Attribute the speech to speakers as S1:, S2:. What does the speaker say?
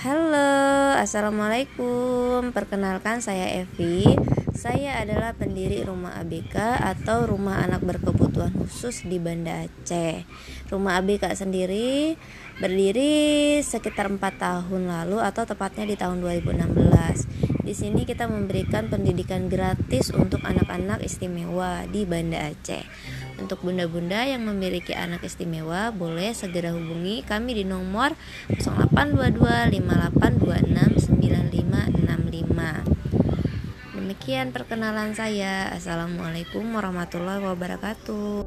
S1: Halo, Assalamualaikum. Perkenalkan saya Evi. Saya adalah pendiri Rumah ABK atau Rumah Anak Berkebutuhan Khusus di Banda Aceh. Rumah ABK sendiri berdiri sekitar 4 tahun lalu atau tepatnya di tahun 2016 Di sini kita memberikan pendidikan gratis untuk anak-anak istimewa di Banda Aceh untuk bunda-bunda yang memiliki anak istimewa, boleh segera hubungi kami di nomor 0822 5826 9565. Demikian perkenalan saya. Assalamualaikum warahmatullahi wabarakatuh.